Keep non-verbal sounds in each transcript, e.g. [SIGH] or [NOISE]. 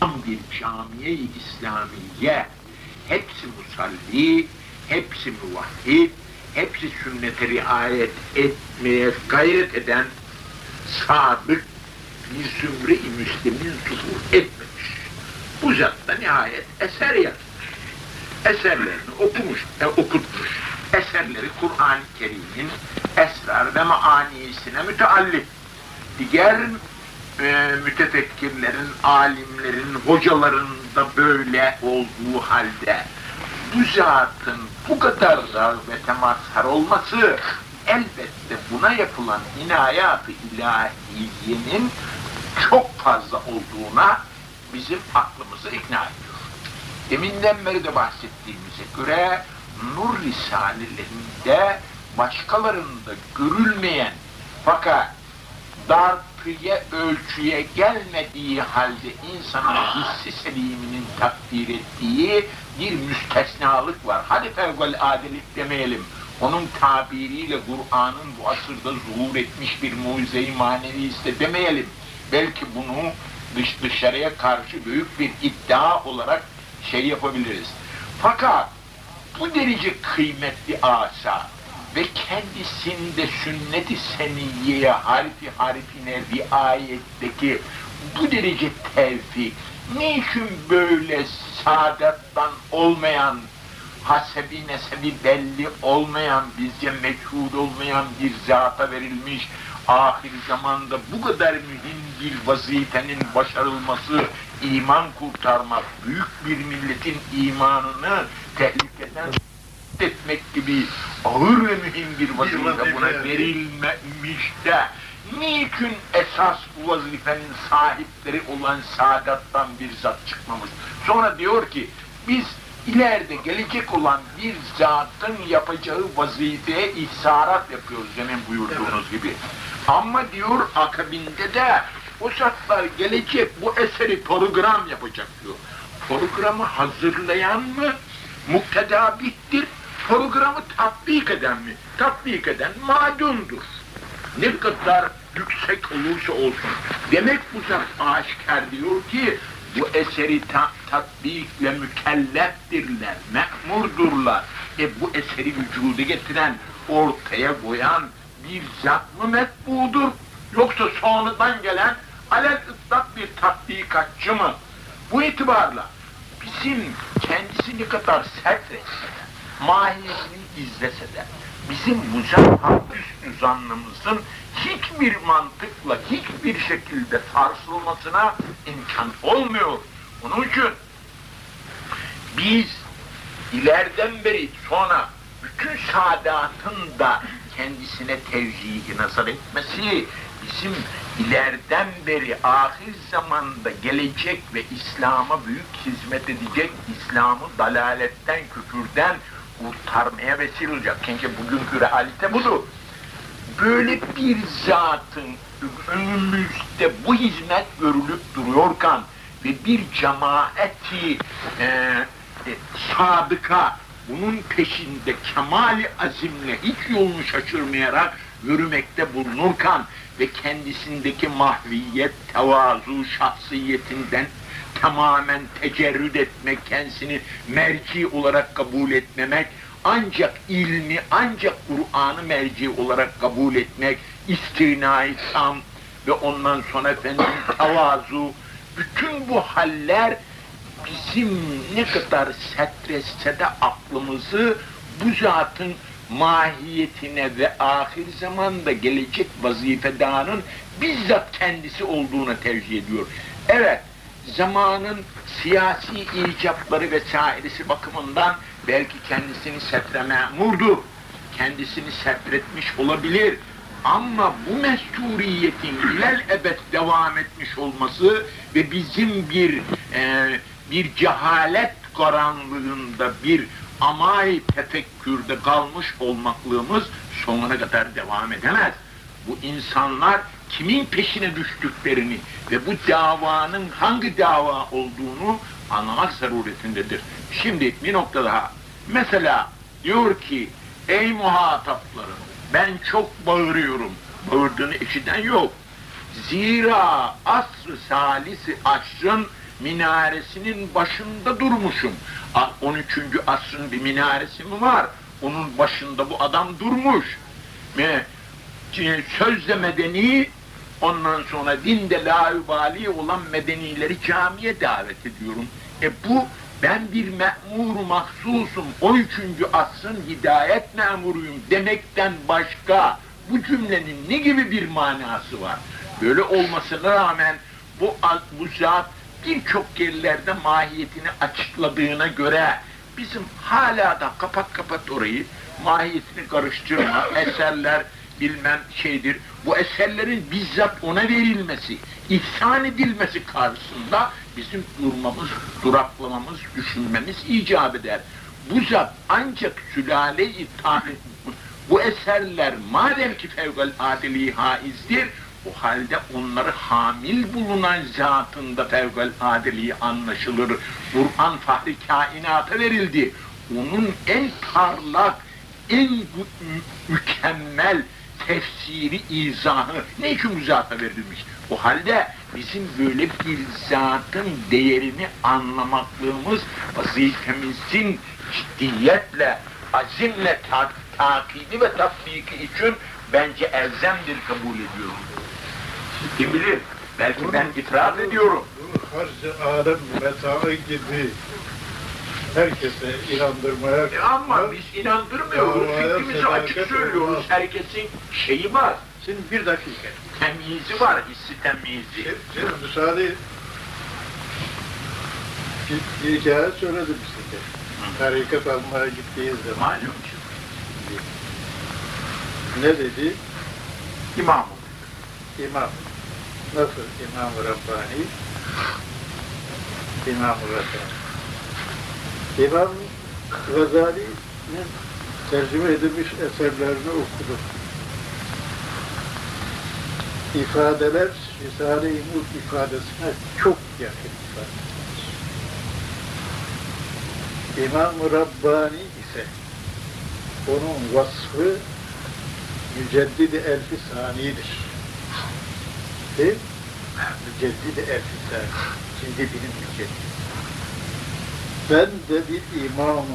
tam bir camiye-i İslamiye, hepsi musalli, hepsi muvahhid, hepsi sünnete riayet etmeye gayret eden sadık bir zümre-i müslimin zuhur etmemiş. Bu zat da nihayet eser yazmış. Eserlerini okumuş, e, okutmuş. Eserleri Kur'an-ı Kerim'in esrar ve maanisine müteallik. Diğer e, mütefekkirlerin, alimlerin, hocaların da böyle olduğu halde bu zatın bu kadar rağbete mazhar olması elbette buna yapılan inayat-ı ilahiyenin çok fazla olduğuna bizim aklımızı ikna ediyor. Deminden beri de bahsettiğimize göre nur risalelerinde başkalarında görülmeyen fakat dartıya ölçüye gelmediği halde insanın hissi seliminin takdir ettiği bir müstesnalık var. Hadi fevgal adelik demeyelim. Onun tabiriyle Kur'an'ın bu asırda zuhur etmiş bir mucize-i manevisi de demeyelim. Belki bunu dış dışarıya karşı büyük bir iddia olarak şey yapabiliriz. Fakat bu derece kıymetli asa ve kendisinde sünnet-i seniyyeye harfi harfine riayetteki bu derece tevfik niçin böyle saadattan olmayan hasebi nesebi belli olmayan, bizce meçhul olmayan bir zata verilmiş, ahir zamanda bu kadar mühim bir vazifenin başarılması, iman kurtarmak, büyük bir milletin imanını tehlikeden etmek gibi ağır ve mühim bir vazife buna verilmemiş de niçin esas bu vazifenin sahipleri olan saadattan bir zat çıkmamış? Sonra diyor ki biz ileride gelecek olan bir zatın yapacağı vazifeye ihsarat yapıyoruz demin buyurduğunuz gibi. Ama diyor akabinde de o zatlar gelecek bu eseri program yapacak diyor. Programı hazırlayan mı muktedabittir, programı tatbik eden mi? Tatbik eden madumdur. Ne kadar yüksek olursa olsun. Demek bu zat aşikar diyor ki bu eseri ta tatbikle mükelleftirler, me'murdurlar. E bu eseri vücuda getiren, ortaya koyan bir zat mı metbudur? Yoksa sonradan gelen alel ıslak bir tatbikatçı mı? Bu itibarla bizim kendisi ne kadar sert etse, mahiyetini izlese de, bizim zat üstü zannımızın hiçbir mantıkla, hiçbir şekilde sarsılmasına imkan olmuyor. Onun için biz ileriden beri sonra bütün saadatın da kendisine tevcihi nazar etmesi, bizim ileriden beri ahir zamanda gelecek ve İslam'a büyük hizmet edecek, İslam'ı dalaletten, küfürden kurtarmaya vesile olacak. Çünkü bugünkü realite budur böyle bir zatın önümüzde bu hizmet görülüp duruyorken ve bir cemaati e, e, sadıka bunun peşinde kemali azimle hiç yolunu şaşırmayarak yürümekte bulunurken ve kendisindeki mahviyet, tevazu, şahsiyetinden tamamen tecerrüt etmek, kendisini merci olarak kabul etmemek, ancak ilmi, ancak Kur'an'ı merci olarak kabul etmek, istinai tam ve ondan sonra efendim tavazu, bütün bu haller bizim ne kadar setretse de aklımızı bu zatın mahiyetine ve ahir zamanda gelecek vazifedarın bizzat kendisi olduğuna tercih ediyor. Evet, zamanın siyasi icapları vesairesi bakımından belki kendisini setre memurdur, kendisini setretmiş olabilir. Ama bu mesturiyetin ilel ebed devam etmiş olması ve bizim bir e, bir cehalet karanlığında bir amay tefekkürde kalmış olmaklığımız sonuna kadar devam edemez. Bu insanlar kimin peşine düştüklerini ve bu davanın hangi dava olduğunu anlamak zaruretindedir. Şimdi bir nokta daha. Mesela diyor ki, ey muhataplarım, ben çok bağırıyorum. Bağırdığını işiten yok. Zira asr salisi asrın minaresinin başında durmuşum. A- 13. asrın bir minaresi mi var? Onun başında bu adam durmuş. E, sözde medeni, ondan sonra dinde laubali olan medenileri camiye davet ediyorum. E bu ben bir me'mur mahsusum, 13. asrın hidayet memuruyum demekten başka bu cümlenin ne gibi bir manası var? Böyle olmasına rağmen bu, bu zat birçok yerlerde mahiyetini açıkladığına göre bizim hala da kapat kapat orayı mahiyetini karıştırma [LAUGHS] eserler bilmem şeydir. Bu eserlerin bizzat ona verilmesi ihsan edilmesi karşısında bizim durmamız duraklamamız düşünmemiz icap eder. Bu zat ancak sülale-i bu eserler madem ki fevgal adili haizdir o halde onları hamil bulunan zatında fevgal adili anlaşılır. Kur'an fahri kainata verildi. Onun en parlak, en mü- mükemmel tefsiri, izahı ne için bu zata verilmiş? O halde bizim böyle bir zatın değerini anlamaklığımız vazifemizin ciddiyetle, azimle ta takibi ve tatbiki için bence elzemdir kabul ediyorum. Kim bilir? Belki ben itiraz ediyorum. Bunu harcı alem metaı gibi herkese inandırmaya E ama biz inandırmıyoruz. Fikrimizi açık sadakat söylüyoruz. Herkesin şeyi var. Şimdi bir dakika. Temyizi var, hissi temyizi. Şimdi, şimdi müsaade bir, bir hikaye söyledim size. Tarikat almaya gittiği zaman Malum ne dedi? İmam. İmam. Nasıl İmam-ı Rabbani? İmam-ı Rabbani. İmam Gazali'nin tercüme edilmiş eserlerini okudum. İfadeler Risale-i Mulk ifadesine çok yakın ifadeler. İmam-ı Rabbani ise onun vasfı müceddidi elfi sanidir. Mi? Müceddidi elfi sani. Şimdi benim müceddidi. Ben de bir imamım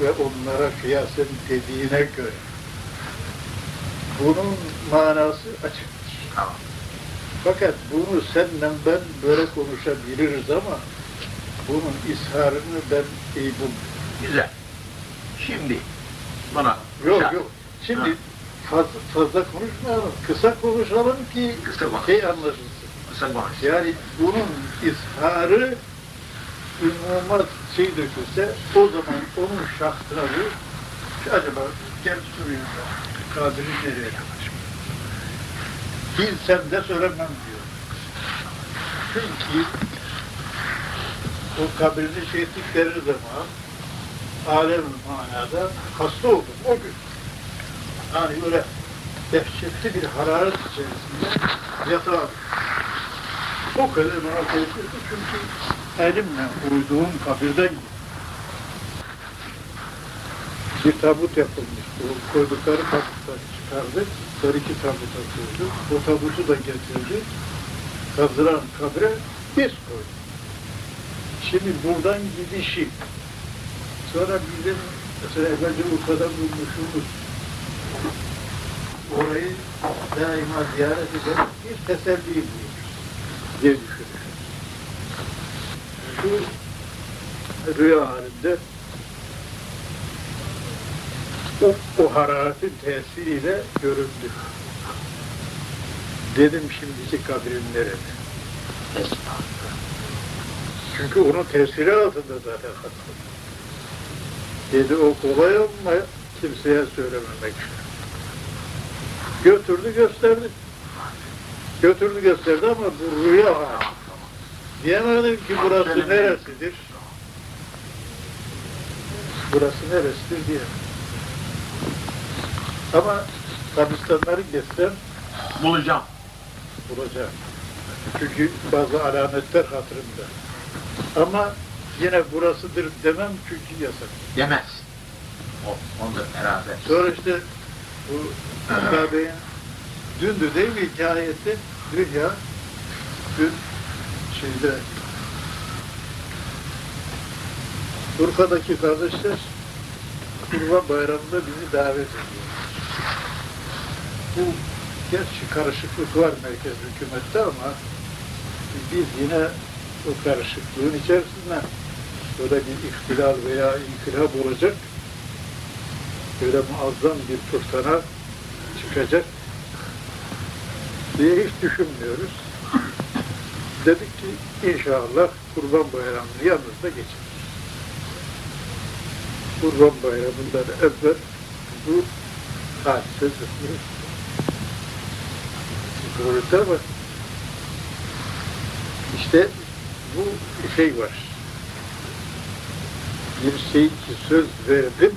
ve onlara kıyasen dediğine göre bunun manası açıktır. Tamam. Fakat bunu senle ben böyle konuşabiliriz ama bunun isharını ben iyi bulmuyorum. Güzel. Şimdi bana Yok yok. Şimdi Ha. Fazla, fazla konuşmayalım. Kısa konuşalım ki Kısa konuş. şey anlaşılsın. Kısa konuş. Yani bunun isharı umuma şey dökülse o zaman onun şahsına bir acaba gel soruyor kadri nereye kadar? Bilsem de söylemem diyor. Çünkü o kabrini şey ettikleri zaman alem manada hasta oldum o gün. Yani böyle dehşetli bir hararet içerisinde yatağa o kadar bana tehlikeli çünkü elimle uyduğum kabirden bir tabut yapılmış. O koydukları tabutları çıkardık. Sonra iki tabuta koyduk. O tabutu da getirdik. Kazıran kabre biz koyduk. Şimdi buradan gidişi sonra bizim mesela evvelce Urfa'da bulmuşumuz orayı daima ziyaret ederek bir teselli buluyoruz diye düşünüyorum. Şu rüya halinde o, o hararetin tesiriyle göründü. Dedim şimdiki kabrin nerede? Çünkü onun tesiri altında zaten hasta. Dedi o kolay ama kimseye söylememek. Götürdü gösterdi. Götürdü gösterdi ama bu rüya. Diyemedim ki burası neresidir? Burası neresidir diye. Ama kabristanları geçsem Bulacağım. bulacağım. Çünkü bazı alametler hatırımda. Ama yine burasıdır demem çünkü yasak. Demez. O, onu da beraber. Sonra işte bu Kabe'nin dündü değil mi hikayeti? Dün ya, dün şeyde Urfa'daki kardeşler Kurban Bayramı'nda bizi davet ediyor. Bu gerçi karışıklık var merkez hükümette ama biz yine o karışıklığın içerisinden böyle bir ihtilal veya inkılap olacak böyle muazzam bir fırtına çıkacak diye hiç düşünmüyoruz. Dedik ki inşallah Kurban Bayramı'nı yanımızda geçiririz. Kurban Bayramı'ndan evvel bu hadise zıplıyor. Doğrusu ama işte bu şey var. Bir şey ki söz verdim,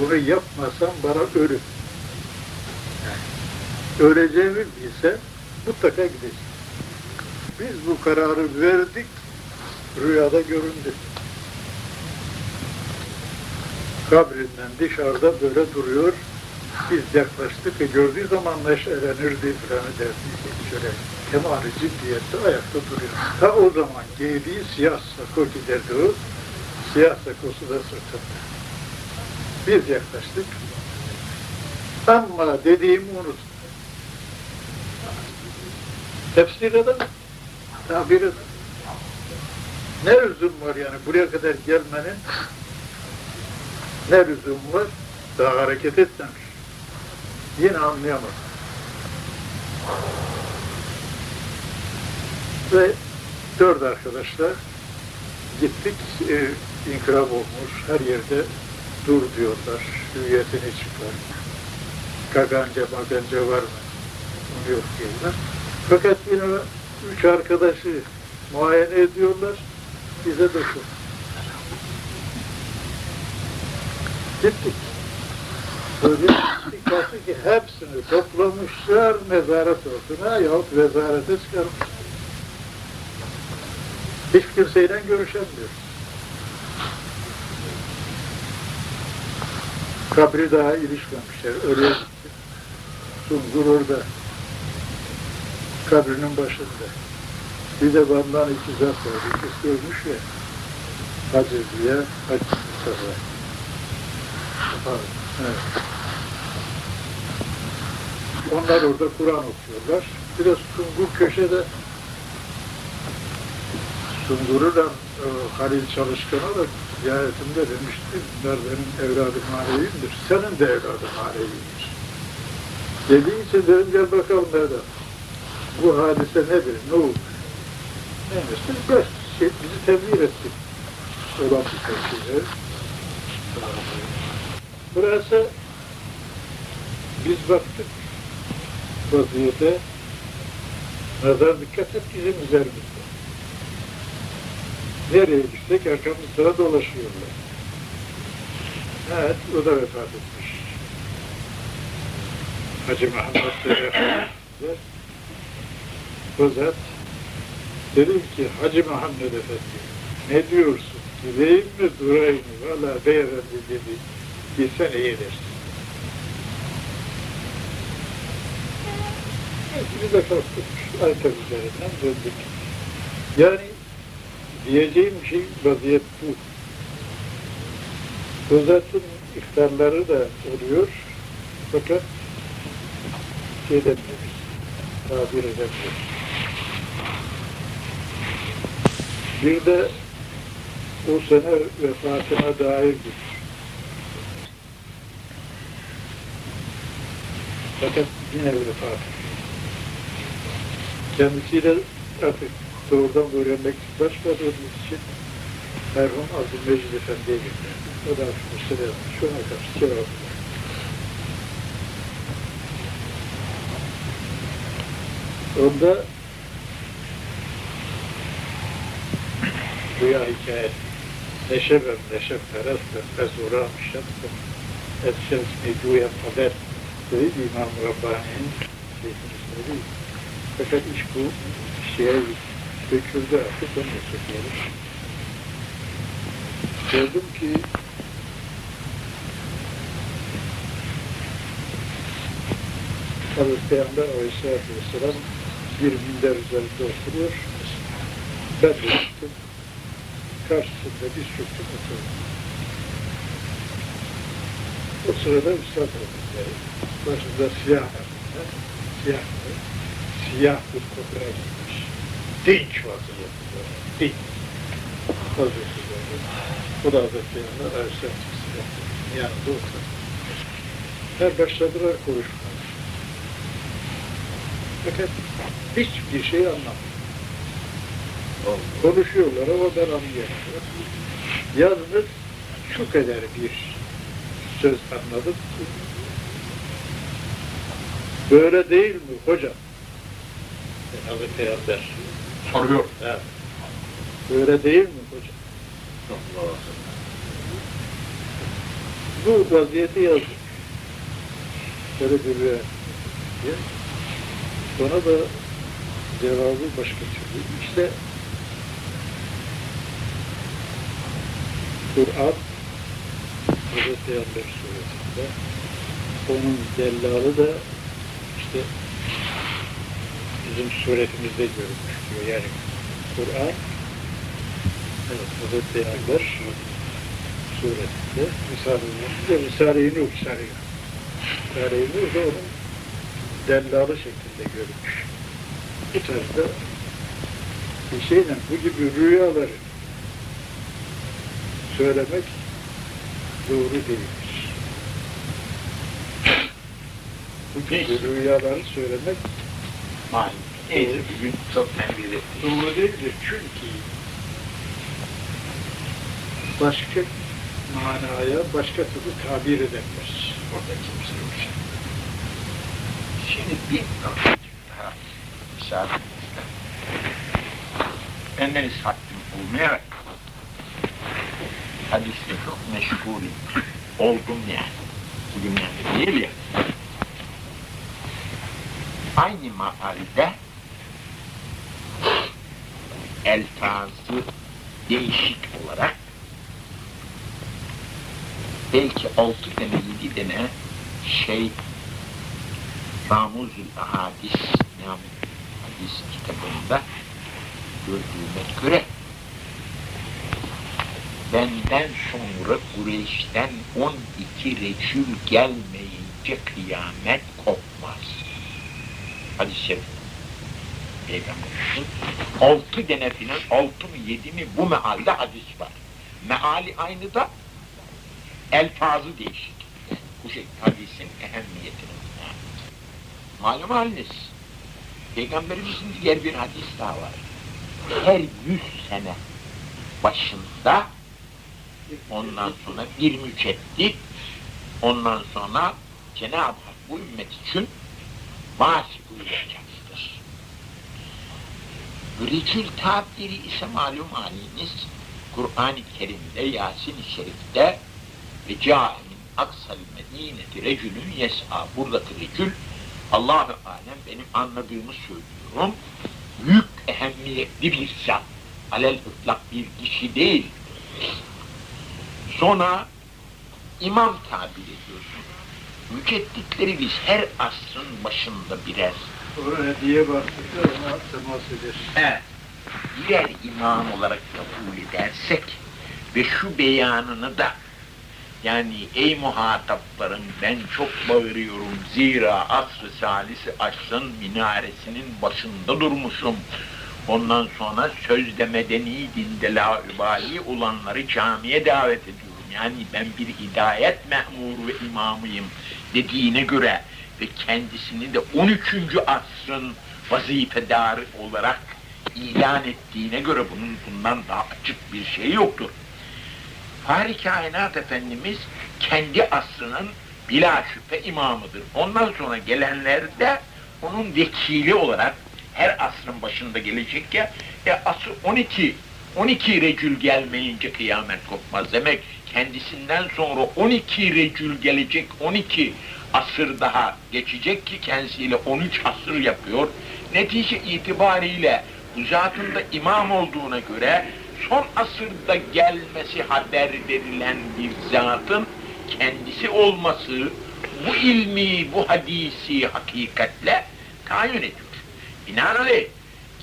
onu yapmasam bana ölüm. Öleceğimi bilsem mutlaka gideceğim. Biz bu kararı verdik, rüyada göründü. Kabrinden dışarıda böyle duruyor. Biz yaklaştık ve gördüğü zaman neşelenirdi falan derdi. Şöyle kemali ciddiyette ayakta duruyor. Ta o zaman giydiği siyah sako giderdi o. Siyah sakosu da sırtında. Biz yaklaştık. Ama dediğimi unut. Tefsir edemem. Tabir edemem. Ne lüzum var yani buraya kadar gelmenin? Ne lüzum var? Daha hareket etmemiş. Yine anlayamadım. Ve dört arkadaşlar gittik, e, inkılap olmuş, her yerde dur diyorlar, hüviyetini çıkar. Kaganca maganca var mı? Onu yok diyorlar. Fakat yine üç arkadaşı muayene ediyorlar, bize dokun. Gittik. Böyle çıktı ki hepsini toplamışlar nezaret ortuna yahut vezarete çıkarmışlar. Hiç kimseyle görüşemiyor. Kabri daha ilişmemişler. Gitti. Sungur orada. Kabrinin başında. Bir de bandan iki zat var. İkisi ölmüş ya. Hacı diye, Hacı Mustafa. Evet. Onlar orada Kur'an okuyorlar. Biraz Sungur köşede Sungur'u da e, Halil Çalışkan'a da ziyaretimde demişti, bunlar benim evladım manevimdir, senin de evladın. Dediği için dedim gel bakalım nerede? Bu hadise nedir, ne oldu? Neymiştir? Beş şey, bizi tebliğ etti. Olan bir tepkiler. Burası biz baktık vaziyete nazar dikkat et bizim üzerimizde. Nereye gitsek arkamızda dolaşıyorlar. Evet, o da vefat etmiş. Hacı Muhammed Efendi o zat dedim ki Hacı Muhammed Efendi ne diyorsun? Gideyim mi durayım mı? Valla beyefendi dedi. Gitsen iyi dersin. Biz de kalktık. Ayta üzerinden döndük. Yani diyeceğim şey vaziyet bu. Zatın iftarları da oluyor. Fakat şey demiyoruz. Tabir edemiyoruz. Bir de o sene vefatına dair bir Fakat yine vefat. Kendisiyle artık doğrudan öğrenmek başladığımız için merhum Abdülmecid Efendi'ye gönderdi. O da Müslüman yapmış. Ona karşı cevap verdi. Onda rüya hikayesi neşe ve neşe perest ve mezura şemsem et şemsini güya kader dedi İmam Rabbani'nin şeyhini söyledi. Fakat iş bu şeye döküldü onu da söyleyelim. Gördüm ki Hazreti Peygamber Aleyhisselatü Vesselam bir minder üzerinde oturuyor. Ben de gittim. karşısında bir çocuk oturdu. O sırada Üstad Hazretleri başında siyah siyah siyah bir kopya. Dinç vaziyette, dinç. Hazretleri. O da Hazretleri'nin aristokratik yanında oturdu. Her başladılar konuşmaya. Fakat hiçbir şey anlamadım. Konuşuyorlar ama ben anlayamıyorum. Yalnız şu kadar bir söz anladım. Böyle değil mi hocam? Hazreti Peygamber. Soruyor. Evet. Böyle değil mi hocam? Bu vaziyeti yazdık. Böyle bir rüya. diye. Sonra da cevabı başka türlü. İşte Kur'an Hazreti Peygamber suresinde onun dellalı da işte bizim suretimizde görülmüş diyor. Yani Kur'an evet, Hazreti Peygamber suresinde Risale-i Nur, Risale-i Nur, Nur. Risale-i Nur da onun dellalı şeklinde görülmüş. Bu tarzda bir şeyle bu gibi rüyaları söylemek doğru değildir. Bu gibi rüyaları söylemek Malum. Neyse bugün çok tembih ettik. doğru değildir. Çünkü başka manaya başka türlü tabir edemez. Orada kimse yok. Şimdi bir nokta daha müsaadenizle. Bendeniz haddim olmayarak hadisle çok meşgulüm. Oldum yani. Bugün yani değil ya. Aynı maalde elfazı değişik olarak belki altı tane yedi tane şey Ramuzül Ahadis yani hadis kitabında gördüğüme göre benden sonra Kureyş'ten 12 recül gelmeyince kıyamet kopmaz. Hadis-i şerif. Peygamberimizin altı filan, altı mı yedi mi bu mealde hadis var. Meali aynı da elfazı değişik. Bu şey hadisin ehemmiyetini. Malum haliniz. Peygamberimizin diğer bir hadis daha var. Her yüz sene başında ondan sonra bir müceddit ondan sonra Cenab-ı Hak bu ümmet için vaaz buyuracaktır. Ricül tabiri ise malum haliniz Kur'an-ı Kerim'de Yasin-i Şerif'te ve câemin aksal medineti recülün yes'a buradaki recül Allah-u Alem benim anladığımı söylüyorum. Büyük ehemmiyetli bir zat. Alel ıtlak bir kişi değil. Sonra imam tabir ediyorsun. Mücedditleri biz her asrın başında birer Hediye bahsediyor ona temas eder. Evet. Birer imam olarak kabul edersek ve şu beyanını da yani ey muhataplarım ben çok bağırıyorum zira asr-ı salisi asrın minaresinin başında durmuşum. Ondan sonra sözde medeni dinde laübali olanları camiye davet ediyorum. Yani ben bir hidayet memuru ve imamıyım dediğine göre ve kendisini de 13. asrın vazifedarı olarak ilan ettiğine göre bunun bundan daha açık bir şey yoktur. Fahri Kainat Efendimiz kendi asrının bila şüphe imamıdır. Ondan sonra gelenler de onun vekili olarak her asrın başında gelecek ya, e asr 12, 12 recül gelmeyince kıyamet kopmaz demek. Kendisinden sonra 12 recül gelecek, 12 asır daha geçecek ki kendisiyle 13 asır yapıyor. Netice itibariyle bu zatın da imam olduğuna göre son asırda gelmesi haber verilen bir zatın kendisi olması bu ilmi, bu hadisi hakikatle tayin ediyor. Binaenaleyh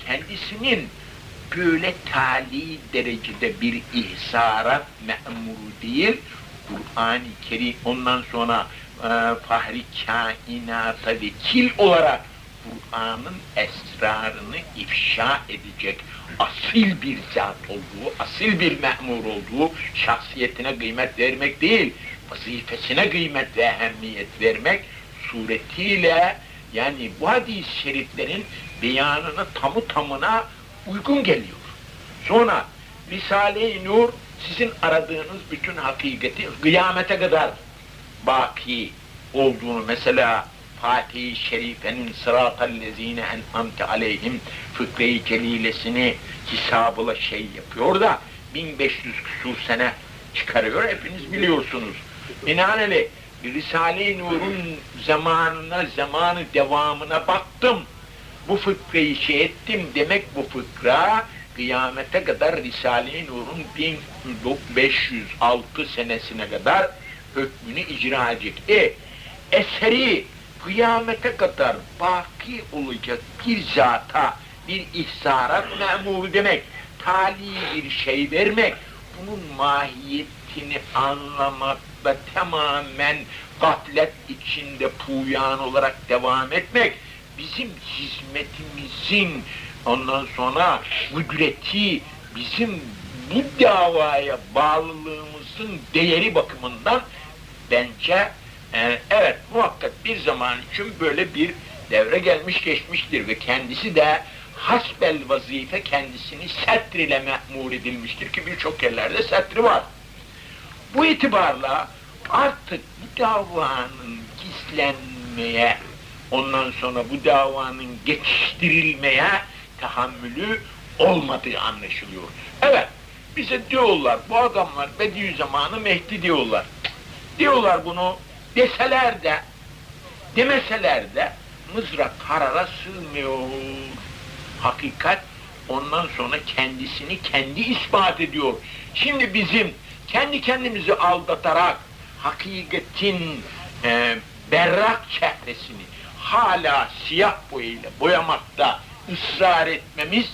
kendisinin böyle tali derecede bir ihsarat memuru değil, Kur'an-ı Kerim ondan sonra fahri kainata vekil olarak Kur'an'ın esrarını ifşa edecek asil bir zat olduğu, asil bir memur olduğu, şahsiyetine kıymet vermek değil, vazifesine kıymet ve ehemmiyet vermek suretiyle yani bu hadis-i şeriflerin beyanını tamı tamına uygun geliyor. Sonra Risale-i Nur sizin aradığınız bütün hakikati kıyamete kadar baki olduğunu mesela Fatih-i Şerife'nin sıratallezine en'amte aleyhim fıkre-i celilesini hesabıyla şey yapıyor da 1500 küsur sene çıkarıyor hepiniz biliyorsunuz. Binaenaleyh Risale-i Nur'un zamanına, zamanı devamına baktım. Bu fıkrayı şey ettim demek bu fıkra kıyamete kadar Risale-i Nur'un 1506 senesine kadar hükmünü icra edecek. E, eseri kıyamete kadar baki olacak bir zata bir ihsarat memuru demek, tali bir şey vermek, bunun mahiyetini anlamakla tamamen gaflet içinde puyan olarak devam etmek, bizim hizmetimizin ondan sonra kudreti, bizim bu davaya bağlılığımızın değeri bakımından bence e, evet muhakkak bir zaman için böyle bir devre gelmiş geçmiştir ve kendisi de hasbel vazife kendisini setr ile memur edilmiştir ki birçok yerlerde setri var. Bu itibarla artık bu davanın gizlenmeye, ondan sonra bu davanın geçiştirilmeye tahammülü olmadığı anlaşılıyor. Evet, bize diyorlar, bu adamlar Bediüzzaman'ı Mehdi diyorlar. Diyorlar bunu deseler de, demeseler de mızrak karara sığmıyor. Hakikat ondan sonra kendisini kendi ispat ediyor. Şimdi bizim kendi kendimizi aldatarak hakikatin e, berrak çehresini hala siyah boyayla boyamakta ısrar etmemiz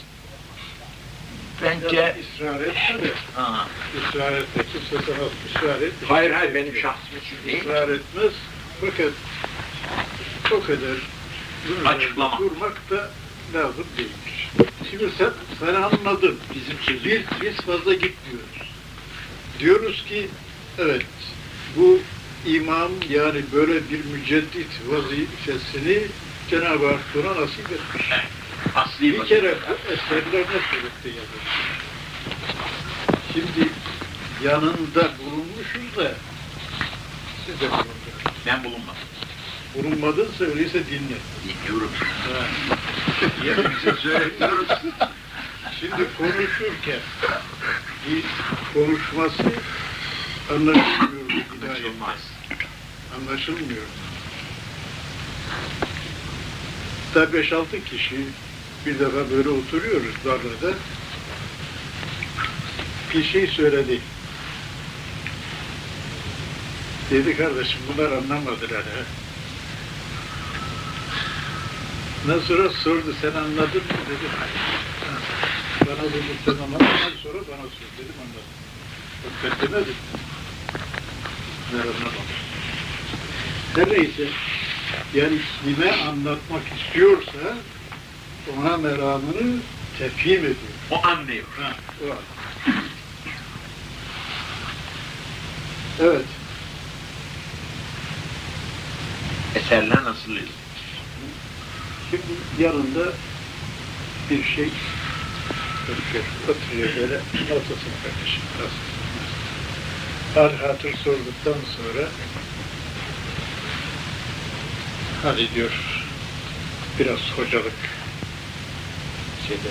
bence... Israr etme de, Ha. ısrar etme, kimse sana ısrar etme. Hayır hayır benim şahsım için değil. Israr etmez. Fakat o kadar Açıklama. durmak da lazım değilmiş. Şimdi sen, sen anladın. Bizim sözümüz. Biz, biz fazla gitmiyoruz. Diyoruz ki, evet, bu imam yani böyle bir müceddit vazifesini Cenab-ı Hak ona nasip etmiş. Asli Bir kere bu eserler ne surette yazılmış? Şimdi yanında bulunmuşuz da siz de bulundunuz. Ben bulunmadım. Bulunmadınsa öyleyse dinle. Dinliyorum. Yerimize [LAUGHS] söyletiyoruz. Şimdi konuşurken bir konuşması anlaşılmıyor. Anlaşılmaz. Anlaşılmıyor. Da 5-6 kişi bir defa böyle oturuyoruz darlada. Bir şey söyledi. Dedi kardeşim bunlar anlamadılar ha. Ondan sonra sordu sen anladın mı dedim. "Ha." Bana dedi sen anlamadın sonra bana sor dedim anladım. Bak ben demedim. Ben anlamadım. Neyse yani kime anlatmak istiyorsa ona meramını tefhim ediyor. O anlıyor. Ha, o. Evet. Eserler nasıl yazılır? Şimdi yanında bir şey oturuyor böyle. Nasılsın kardeşim? Nasılsın? Hal hatır sorduktan sonra hadi diyor biraz hocalık şeyde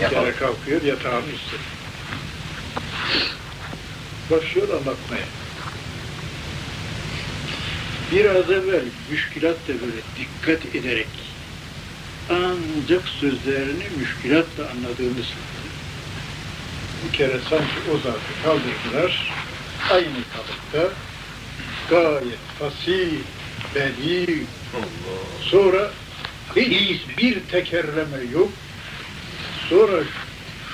bir kere kalkıyor yatağın üstü. Başlıyor anlatmaya. Biraz evvel müşkilatla böyle dikkat ederek ancak sözlerini müşkilatla anladığını söyledi. Bir kere sanki o zatı kaldırdılar. Aynı kalıpta gayet fasih, bedi, sonra hiç bir tekerreme yok. Sonra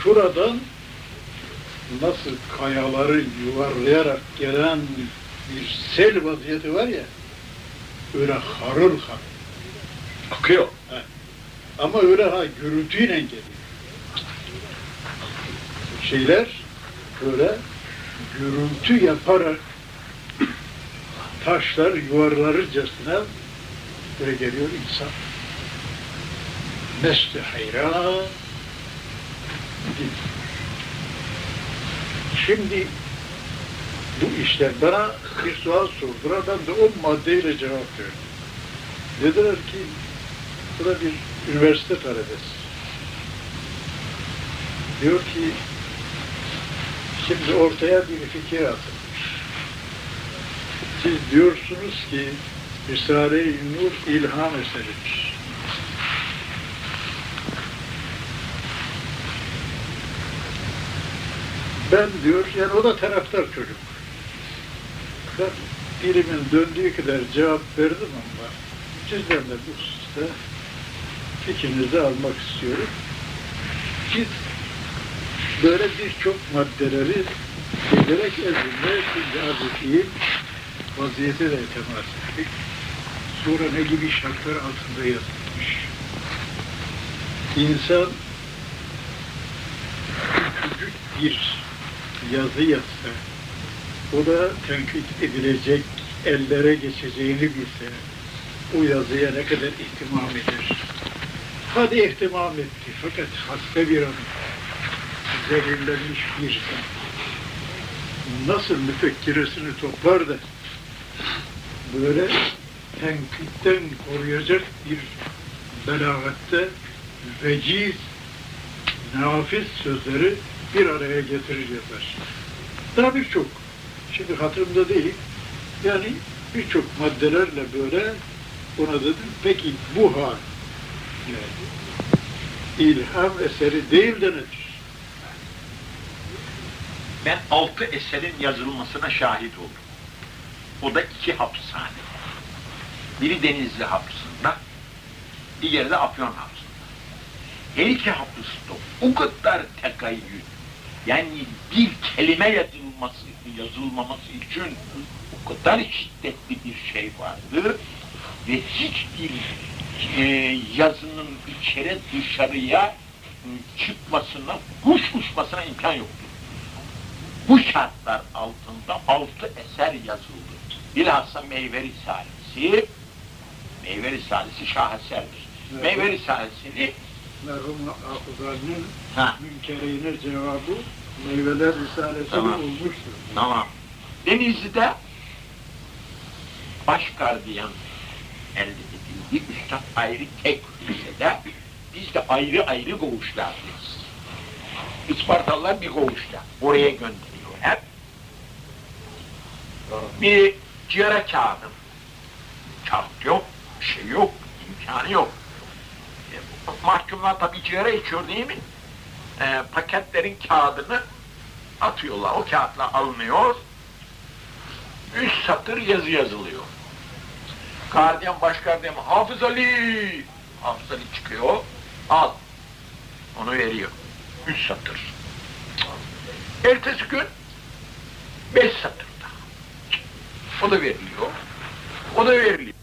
şuradan nasıl kayaları yuvarlayarak gelen bir sel vaziyeti var ya, öyle harıl harıl. Akıyor. Ama öyle ha gürültüyle geliyor. Şeyler böyle gürültü yaparak taşlar yuvarlarırcasına böyle geliyor insan. Mesle hayran. Şimdi bu işler bana bir sual sordular. Ben de o maddeyle cevap verdim. Dediler ki bu da bir üniversite talebesi. Diyor ki şimdi ortaya bir fikir atılmış. Siz diyorsunuz ki Risale-i Nur ilham eseridir. Ben diyor, yani o da taraftar çocuk. Ben dilimin döndüğü kadar cevap verdim ama sizden de bu hususta fikrinizi almak istiyorum. Biz böyle birçok maddeleri giderek ezilme, şimdi azizliğin vaziyete de temas ettik. Sonra ne gibi şartlar altında yazılmış. İnsan küçük bir yazı yazsa, o da tenkit edilecek, ellere geçeceğini bilse, o yazıya ne kadar ihtimam eder. Hadi ihtimam etti fakat hasta bir adam, zehirlenmiş bir. Nasıl müfekkiresini toplar da böyle tenkitten koruyacak bir belagatte veciz, nafiz sözleri bir araya getirir yazar. Daha birçok, şimdi hatırımda değil, yani birçok maddelerle böyle ona dedim, peki bu hal yani ilham eseri değil de nedir? Ben altı eserin yazılmasına şahit oldum. O da iki hapishane. Biri Denizli hapsında, diğeri de Afyon hapsında. Her iki hapiste o kadar tekayyül, yani bir kelime yazılması, yazılmaması için o kadar şiddetli bir şey vardı ve hiçbir e, yazının içeri dışarıya çıkmasına, kuş uçmasına imkan yoktu. Bu şartlar altında altı eser yazıldı. Bilhassa Meyve Risalesi, Meyve Risalesi şaheserdir. Evet. Meyve Risalesi'ni Merhum Hafızlar'ın ha, münkerine cevabı meyveler risalesi Tamam. olmuştur. tamam. Denizli'de baş gardiyan elde edildi. Üstad ayrı tek lisede, biz de ayrı ayrı koğuşlardayız. Ispartalılar bir koğuşta. Oraya gönderiyor hep. Bir cigara kağıdı. Kağıt yok, bir şey yok, imkanı yok. Mahkumlar tabii cigara içiyor değil mi? E, paketlerin kağıdını atıyorlar. O kağıtla alınıyor. Üç satır yazı yazılıyor. Gardiyan baş gardiyan Hafız Ali. Hafız Ali çıkıyor. Al. Onu veriyor. Üç satır. Ertesi gün beş satır daha. O da veriliyor. O da veriliyor.